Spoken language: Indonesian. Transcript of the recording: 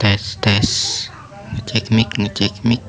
tes tes. Ngecek mic ngecek mic.